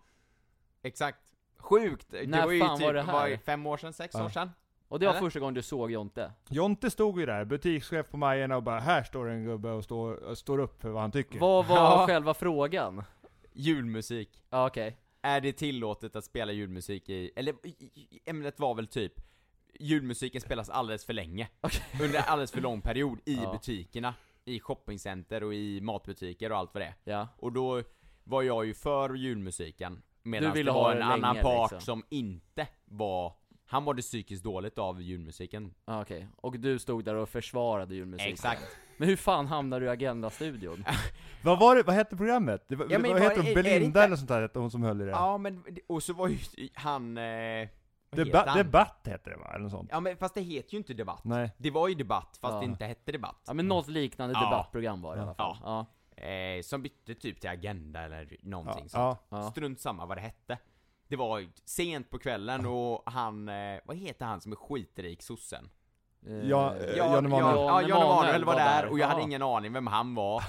Exakt. Sjukt! Det När var ju fan typ, var det här? var fem år sedan, sex Ja. år sedan? Och det var Eller? första gången du såg Jonte? Jonte stod ju där, butikschef på Majerna och bara 'Här står en gubbe och står, och står upp för vad han tycker' Vad var Ja. själva frågan? Julmusik. Ja okej. Är det tillåtet att spela julmusik i, eller i- i- ämnet var väl typ Julmusiken spelas alldeles för länge, under alldeles för lång period i Ja. butikerna, i shoppingcenter och i matbutiker och allt vad det är. Ja. Och då var jag ju för julmusiken, medan ville det ha var en det annan länge, part liksom. som inte var, han mådde psykiskt dåligt av julmusiken. Ja, okej. Och du stod där och försvarade julmusiken? Exakt. Men hur fan hamnade du i Agenda-studion? Vad var det, vad hette programmet? Det, var- Ja, men vad hette det Belinda inte- eller sånt där hon som höll i det? Ja men, och så var ju han, eh, Deba han? debatt hette det va? Eller något sånt? Ja men fast det heter ju inte debatt. Nej. Det var ju debatt, fast Ja. det inte hette debatt. Ja men något liknande Ja. debattprogram var det i alla fall. Ja. Eh, som bytte typ till Agenda eller någonting Ja, sånt. Strunt samma vad det hette. Det var sent på kvällen och han, eh, vad heter han som är skitrik, sossen? Eh, Ja, eh, Ja, Jan Emanuel. ja, Jan Emanuel var där och jag hade ingen aning vem han var.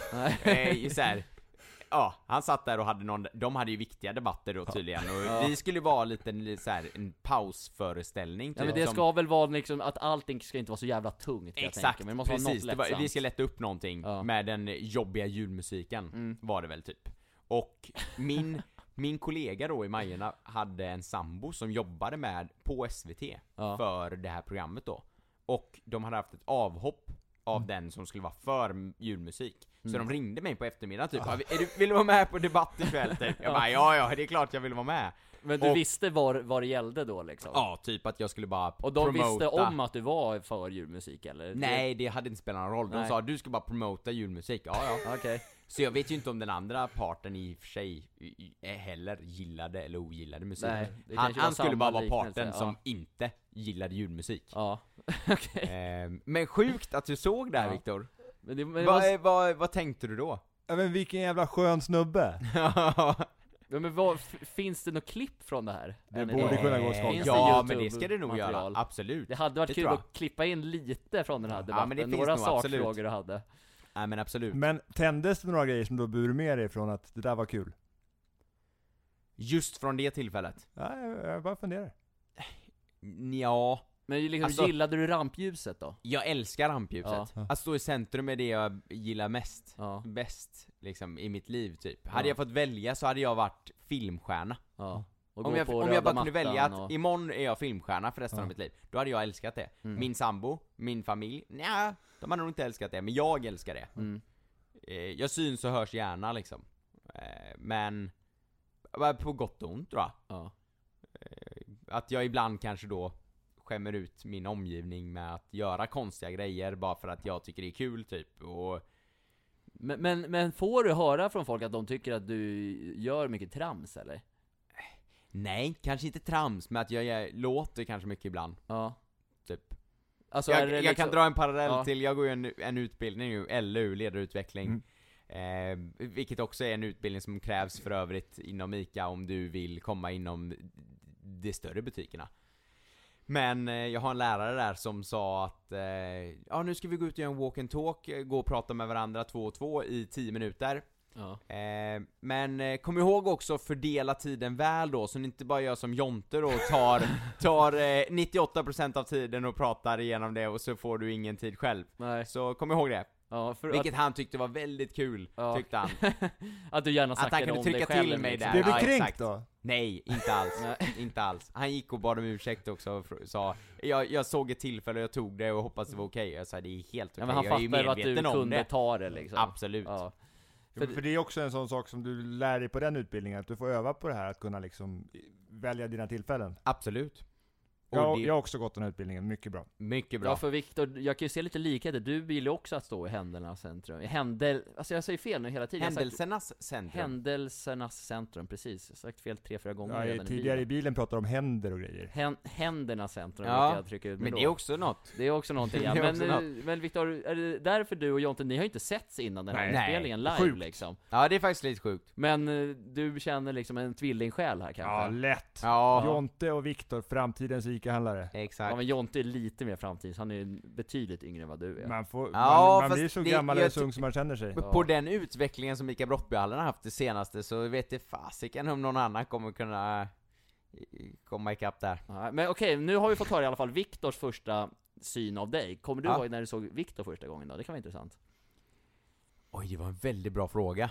Nej. eh, så här, ja, han satt där och hade någon, de hade ju viktiga debatter då tydligen och Ja. vi skulle vara lite en, så här, en pausföreställning typ, Ja men det ska väl vara liksom att allting ska inte vara så jävla tungt Exakt. Det måste precis. vara Det något var, vi ska lätta upp någonting Ja. med den jobbiga julmusiken, Mm. var det väl typ. Och min, min kollega då i Majerna hade en sambo som jobbade med, på SVT, Ja. för det här programmet då. Och de hade haft ett avhopp av Mm. den som skulle vara för julmusik. Så de ringde mig på eftermiddagen typ, är du, vill du vara med på debatt ikväll? Typ. Jag bara, ja ja, det är klart jag vill vara med. Men du och- visste vad, vad det gällde då liksom? Ja, typ att jag skulle bara Och de promota. visste om att du var för julmusik eller? Nej, det hade inte spelat någon roll. De Nej. sa du ska bara promota julmusik. Ja, ja. Okej. Så jag vet ju inte om den andra parten i och för sig i- heller gillade eller ogillade musik. Nej, det han han skulle bara vara parten ja. som inte gillade julmusik. Ja. Okej. Ehm, men sjukt att du såg det här Ja. Viktor. Men det, men Vad, var, vad, vad tänkte du då? Ja, men vilken jävla skön snubbe! Ja, men vad, finns det något klipp från det här? Det Än borde kunna gå att skaka. Finns det Ja, men det ska det nog göra. material? Absolut. Det hade varit Det kul att klippa in lite från den här Ja, debatten, men det finns några sakfrågor du hade. Nej men absolut. Men tändes det några grejer som du burit med dig från att det där var kul? Just från det tillfället? Ja, jag, jag bara funderar. Ja, Men liksom, Alltså- gillade du rampljuset då? jag älskar rampljuset. Ja. Att stå i centrum är det jag gillar mest. Ja, Bäst, liksom, i mitt liv typ. Hade Ja. jag fått välja så hade jag varit filmstjärna. ja. Och Om jag, om jag bara kunde välja att och... imorgon är jag filmstjärna för resten Ja. av mitt liv, då hade jag älskat det. Mm. Min sambo, min familj, nja, de hade nog inte älskat det, men jag älskar det. Mm. Eh, jag syns och hörs gärna liksom. Eh, men, på gott och ont tror jag. Ja. Att jag ibland kanske då skämmer ut min omgivning med att göra konstiga grejer bara för att jag tycker det är kul typ. Och Men, men, men får du höra från folk att de tycker att du gör mycket trams eller? Nej, kanske inte trams, men att jag, jag låter kanske mycket ibland. Ja. Typ. Alltså, jag, jag liksom- kan dra en parallell Ja. till, jag går ju en, en utbildning nu, LU, ledarutveckling. Mm. Eh, vilket också är en utbildning som krävs för övrigt inom ICA om du vill komma inom de större butikerna. Men eh, jag har en lärare där som sa att eh, ja nu ska vi gå ut och göra en walk and talk, eh, gå och prata med varandra två och två i 10 minuter. Ja. Eh, men eh, kom ihåg också att fördela tiden väl då, så ni inte bara gör som Jonte då och tar, tar eh, 98% av tiden och pratar igenom det och så får du ingen tid själv. Nej. Så kom ihåg det. Ja, för Vilket han tyckte var väldigt kul, Ja. tyckte han. att, att du gärna Att han snackade kunde om trycka till mig liksom. där. Blev du Ja, kränkt exakt. då? Nej, inte alls. Inte alls. Han gick och bad om ursäkt också och sa jag, jag såg ett tillfälle och jag tog det och hoppas det var okej. Jag sa det är helt okej, Ja, men han jag är ju fattade att du medveten om kunde det. ta det liksom. Absolut. Ja. För, för det är också en sån sak som du lär dig på den utbildningen, att du får öva på det här att kunna liksom välja dina tillfällen. Absolut. Jag, det jag har också gått den här utbildningen, mycket bra. mycket bra. Ja för Viktor, jag kan ju se lite likheter, du vill ju också att stå i händelsernas centrum. I händel... Alltså jag säger fel nu hela tiden. Sagt- Händelsernas centrum. Händelsernas centrum, precis. Jag har sagt fel tre, fyra gånger Ja, redan tidigare i bilen. bilen pratade om händer och grejer. Hän, händernas centrum Ja, jag trycka ut Men då. det är också något. Det är också någonting, ja. Men, men Viktor, är det därför du och Jonte, ni har ju inte setts innan den här Nej. inspelningen live sjukt. liksom. Ja, det är faktiskt lite sjukt. Men eh, du känner liksom en tvillingsjäl här kanske? Ja, lätt! Ja, Jonte och Viktor, framtidens ICA-handlare. exakt. Ja men Jonte är lite mer framtids, han är ju betydligt yngre än vad du är. Man, får, Ja, man, man blir så det- gammal eller så ung som man känner sig. Ja. På den utvecklingen som Ica Brottbyhallen har haft det senaste så vet det fasiken om någon annan kommer kunna eh, komma ikapp där. Ja, men okej, nu har vi fått höra i alla fall Viktors första syn av dig. Kommer du Ja. ihåg när du såg Viktor första gången då? Det kan vara intressant. Oj, det var en väldigt bra fråga.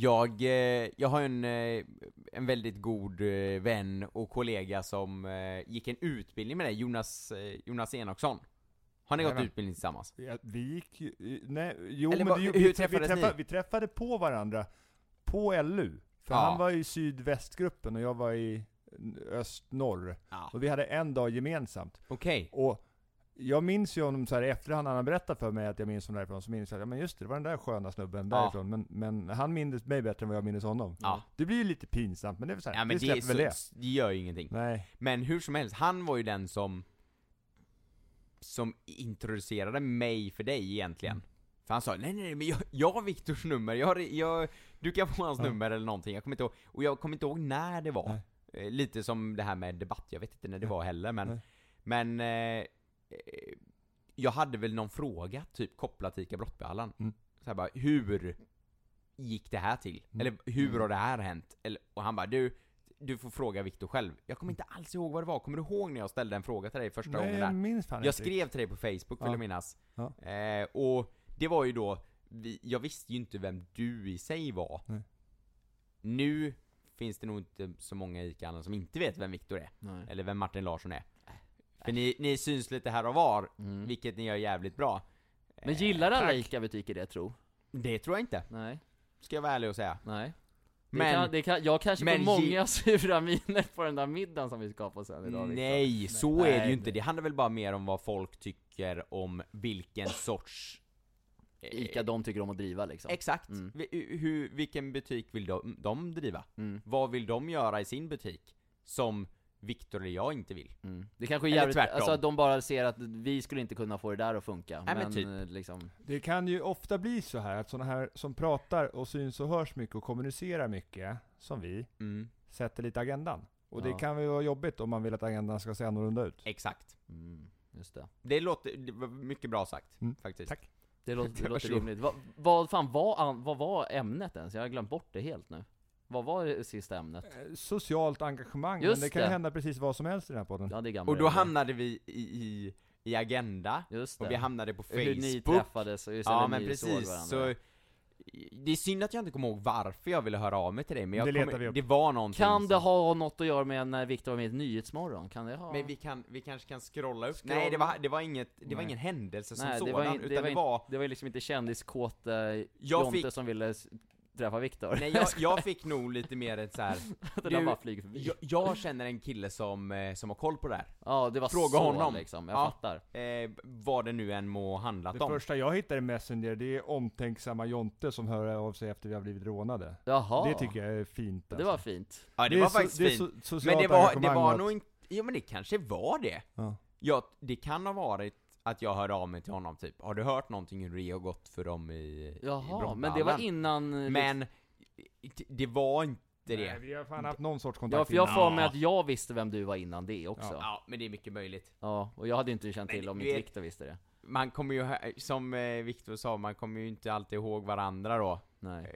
Jag, eh, jag har en, eh, en väldigt god eh, vän och kollega som gick en utbildning med dig, Jonas, Jonas Enoksson. Har ni gått Jajamän. utbildning tillsammans? Ja, vi gick nej, jo Eller men vi, hur vi, vi, träffades träffade, ni? vi träffade på varandra på LU. För Ja. han var i sydvästgruppen och jag var i öst-norr. Ja. Och vi hade en dag gemensamt. Okej. Och jag minns ju honom så här i efterhand, han berättat för mig att jag minns honom därifrån, så minns jag att ja, men just det, det var den där sköna snubben Ja. därifrån. Men, men han minns mig bättre än vad jag minns honom. Ja. Det blir ju lite pinsamt, men det är väl så här, Ja men det, är släpper väl så, det. det gör ju ingenting. Nej. Men hur som helst, han var ju den som som introducerade mig för dig egentligen. Mm. För han sa nej nej nej, men jag, jag har Viktors nummer, jag, jag, du kan få hans Ja. nummer eller någonting, jag kommer inte ihåg, och jag kommer inte ihåg när det var. Nej. Eh, lite som det här med debatt, jag vet inte när det var heller men, Nej. men eh, jag hade väl någon fråga typ kopplat till ICA Brottbyhallen. Mm. Så här bara, hur gick det här till? Mm. Eller hur har det här hänt? Eller, och han bara, du, du får fråga Viktor själv. Jag kommer inte alls ihåg vad det var, kommer du ihåg när jag ställde en fråga till dig första Nej, gången jag där? minns fan Jag inte skrev till dig på Facebook vill Ja. jag minnas. Ja. Eh, och det var ju då, vi, jag visste ju inte vem du i sig var. Nej. Nu finns det nog inte så många ICA som inte vet vem Viktor är. Nej. Eller vem Martin Larsson är. För ni, ni syns lite här och var, Mm. vilket ni gör jävligt bra. Men Eh, gillar alla tack. ICA-butiker det tro? Det tror jag inte, Nej, ska jag vara ärlig och säga. nej. Det Men, kan, det kan, jag kanske men får många sura miner på den där middagen som vi ska på sen idag nej, så är det Nej, ju inte. det- handlar väl bara mer om vad folk tycker om vilken sorts... eh, Ica de tycker om att driva liksom. Exakt. Mm. Vi- Hur, vilken butik vill de, de driva? Mm. Vad vill de göra i sin butik? Som Viktor eller jag inte vill. Mm. Det kanske är jävligt, tvärtom. alltså att de bara ser att vi skulle inte kunna få det där att funka. Nej, men men typ. eh, liksom, Det kan ju ofta bli så här att sådana här som pratar och syns och hörs mycket och kommunicerar mycket, som vi, Mm. sätter lite agendan. Och Ja. det kan ju vara jobbigt om man vill att agendan ska se annorlunda ut. Exakt. mm, just det. Det låter, det var mycket bra sagt, Mm. faktiskt. Tack. Det låter, det låter rimligt. Vad, vad fan var, vad var ämnet ens? Jag har glömt bort det helt nu. Vad var det sista ämnet? Eh, Socialt engagemang, Just men det kan det. hända precis vad som helst i den här podden. Ja, det är gamla Och då regler. hamnade vi i, i, i Agenda, Just det. och vi hamnade på Hur ni Facebook. träffades och just Ja eller men ni såg precis, varandra. så det är synd att jag inte kommer ihåg varför jag ville höra av mig till dig, men jag Det letar kommer, vi upp. det var någonting Kan det som- ha något att göra med när Viktor var med i Nyhetsmorgon? Kan det ha? Men vi, kan, vi kanske kan scrolla upp? Scrolla. Nej det var, det var inget, det var Nej. ingen händelse som Nej, det sådan, var in- det utan var det in- var Det var ju liksom inte kändiskåt eh, Jag Jonte fick- som ville s- träffa Viktor. Nej jag, jag fick nog lite mer ett så här. det där du, bara flyger förbi. jag, jag känner en kille som, eh, som har koll på det här. ja, det var Fråga så honom. liksom, jag Ja. fattar. Eh, vad det nu än må handlat Det om. första jag hittar i Messenger, det är omtänksamma Jonte som hör av sig efter vi har blivit rånade. Jaha. Det tycker jag är fint Det alltså. var fint. Ja det, är var so- faktiskt det är fint. so- socialt Men det var, det var nog inte, ja men det kanske var det. Ja. Ja, det kan ha varit att jag hörde av mig till honom typ, har du hört någonting hur det har gått för dem i, i Jaha, men det var Brottballen?" innan... eh, Men, det- var inte det. Nej, vi har fan haft någon sorts kontakt Ja, för jag innan. får mig att jag visste vem du var innan det också. Ja, Ja, men det är mycket möjligt. och jag hade inte känt till om inte Viktor visste det. Man kommer ju, som eh, Viktor sa, man kommer ju inte alltid ihåg varandra då. Nej.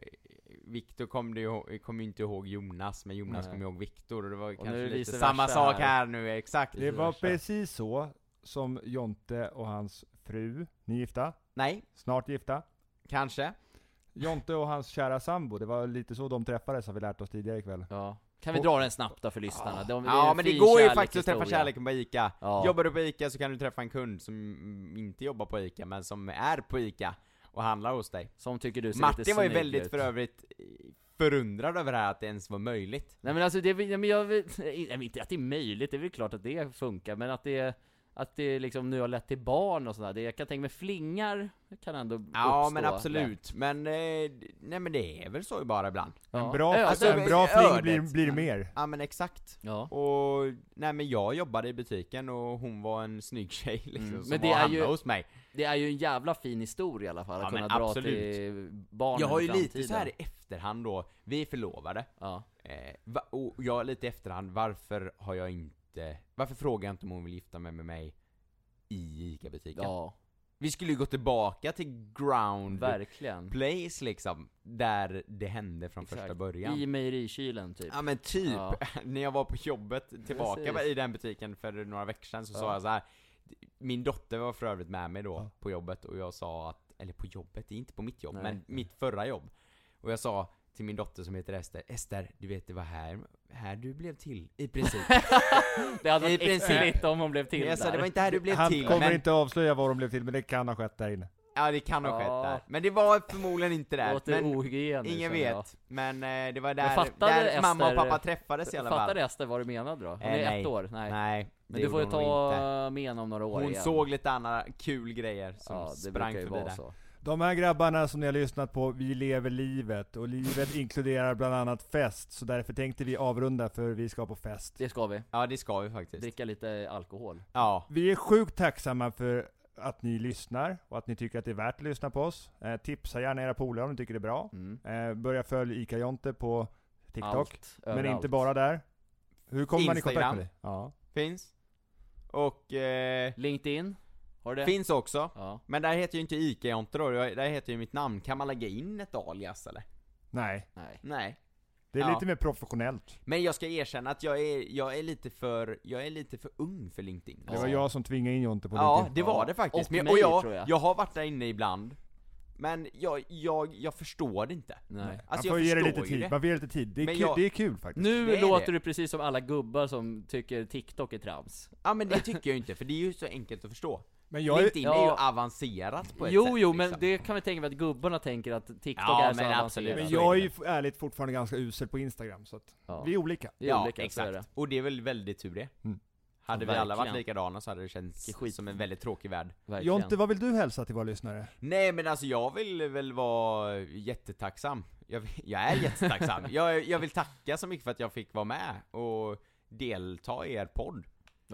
Viktor kom ju kom ju inte ihåg Jonas, men Jonas Nej. kom ihåg Viktor och det var nu är kanske lite samma sak här. här nu, exakt. Det var precis så som Jonte och hans fru, ni är gifta? Nej, Snart gifta? kanske. Jonte och hans kära sambo, det var lite så de träffades har vi lärt oss tidigare ikväll. Ja. Kan vi dra den snabbt då för lyssnarna? De, är Ja en men det går ju faktiskt att träffa kärleken på ICA. Ja. Jobbar du på ICA så kan du träffa en kund som inte jobbar på ICA, men som är på ICA och handlar hos dig. Som tycker du ser Martin lite var ju väldigt ut. för övrigt förundrad över det här att det ens var möjligt. Nej men alltså det, är men jag nej, inte att det är möjligt, det är väl klart att det funkar, men att det att det liksom nu har lett till barn och sådär, det jag kan tänka mig flingar kan ändå Ja uppstå men absolut, lätt. men, eh, nej men det är väl så bara ibland. Ja. En bra, Ja, alltså, en bra ödet. fling blir, blir det mer. Ja men exakt. Ja. Och, nej men jag jobbade i butiken och hon var en snygg tjej liksom, Mm, som men det var ju- hos mig. Det är ju en jävla fin historia i alla fall, Ja, att kunna dra absolut. till barnen Jag har ju lite så här i efterhand då, vi är förlovade, Ja. eh, och jag lite i efterhand, varför har jag inte, varför frågar jag inte om hon vill gifta mig med mig i ICA-butiken? ja, Vi skulle ju gå tillbaka till ground verkligen. place liksom, där det hände från Exakt. första början. I mejerikylen typ. Ja men typ, Ja. när jag var på jobbet tillbaka Precis. i den butiken för några veckor sedan så Ja. sa jag så här. Min dotter var för övrigt med mig då Ja. på jobbet och jag sa att, eller på jobbet, det är inte på mitt jobb, Nej. men mitt förra jobb. Och jag sa till min dotter som heter Ester, Ester, du vet det var här, här du blev till, i princip. Det hade i varit princip. äckligt om hon blev till jag sa där. det var inte här du blev Han till, kommer men, inte avslöja vad de blev till, men det kan ha skett där inne. ja det kan ha skett Ja. där. Men det var förmodligen inte Det där. låter Men ohygieniskt ingen känner jag. vet. Men eh, det var där, där mamma och Ester- pappa träffades i alla fall. Fattade Ester vad du menade då? Hon Eh, är nej. ett år? Nej. Nej, Men det du får ju hon ta med henne om några år Hon igen. såg lite andra kul grejer som Ja, det sprang förbi vara där. så. De här grabbarna som ni har lyssnat på, vi lever livet. Och livet inkluderar bland annat fest. Så därför tänkte vi avrunda för vi ska på fest. Det ska vi. Ja det ska vi faktiskt. Dricka lite alkohol. Ja. Vi är sjukt tacksamma för att ni lyssnar och att ni tycker att det är värt att lyssna på oss. Eh, tipsa gärna era polare om ni tycker det är bra. Mm. Eh, börja följa Ica Jonte på TikTok. Allt, men överallt. inte bara där. Hur kommer man i kontakt Instagram. med dig? Ja. Finns. Och eh, LinkedIn? Har du det? finns också. Ja. Men där heter ju inte Ica Jonte då, där heter ju mitt namn. Kan man lägga in ett alias eller? Nej, Nej. Nej. det är Ja. lite mer professionellt. Men jag ska erkänna att jag är, jag är lite för, jag är lite för ung för LinkedIn. Det var jag som tvingade in Jonte på Ja, LinkedIn. det var Ja. det faktiskt. Och Men, mig, och jag, tror jag. jag har varit där inne ibland. Men jag, jag, jag förstår det inte. Nej. Man Alltså får jag ge det lite tid, det. man får ge det lite tid. Det är, kul, jag- det är kul faktiskt. Nu Det låter det. du precis som alla gubbar som tycker TikTok är trams. Ja men det tycker jag inte, för det är ju så enkelt att förstå. Men jag är, LinkedIn är ju Ja. avancerat på ett Jo, sätt jo, men liksom. det kan vi tänka mig att gubbarna tänker att TikTok Ja, är men så absolut. avancerat. men jag är det. ju ärligt fortfarande ganska usel på Instagram, så att Ja. vi är olika. Det är ja, olika, exakt. det. Och det är väl väldigt tur det. Mm. Hade Ja, vi alla varit likadana så hade det känts skit. som en väldigt tråkig värld. Verkligen. Jonte, vad vill du hälsa till våra lyssnare? Nej men alltså jag vill väl vara jättetacksam. Jag, jag är jättetacksam. jag, jag vill tacka så mycket för att jag fick vara med och delta i er podd.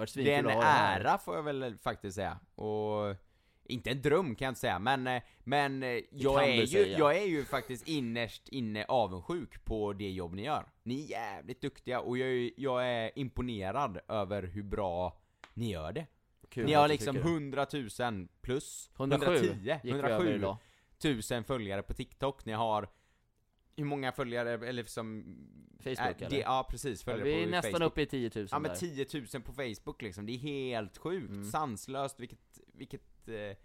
Det var Det är en ära får jag väl faktiskt säga. Och inte en dröm kan jag inte säga, men, eh, men eh, jag, är ju, säga. jag är ju faktiskt innerst inne avundsjuk på det jobb ni gör. Ni är jävligt duktiga och jag, är- jag är imponerad över hur bra ni gör det. Kul ni har liksom tycker det. 100 000 plus 107 110, gick vi över 107 idag. 000 följare på TikTok. Ni har hur många följare, eller som... Facebook, är, eller? det, Ja precis, följare Vi är på nästan Facebook. uppe i 10 000 Ja men där. 10 000 på Facebook liksom, det är helt sjukt, Mm. sanslöst, vilket, vilket eh,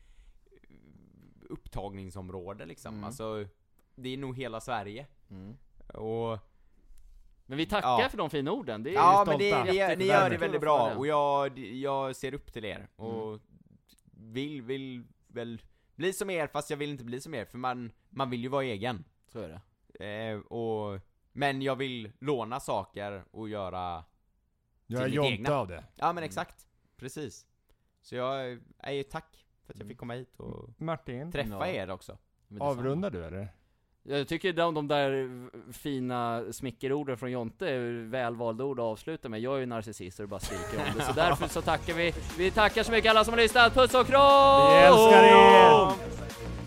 upptagningsområde liksom. Mm. Alltså, det är nog hela Sverige. Mm. Och, Men vi tackar Ja. för de fina orden, det är ja men det, ni, ni gör det väldigt bra, och jag, jag ser upp till er, och Mm. vill, vill väl bli som er, fast jag vill inte bli som er, för man, man vill ju vara egen. Så är det. Eh, och, men jag vill låna saker och göra Jag är mitt Jonte av det. Ja men exakt, precis. Så jag är ju tack för att jag fick komma hit och Martin, träffa er också. Avrundar du eller? Jag tycker de, de där fina smickerorden från Jonte är välvalda ord att avsluta med. Jag är ju narcissist och bara skriker om det. Så därför så tackar vi. Vi tackar så mycket alla som har lyssnat. Puss och kram! Vi älskar er!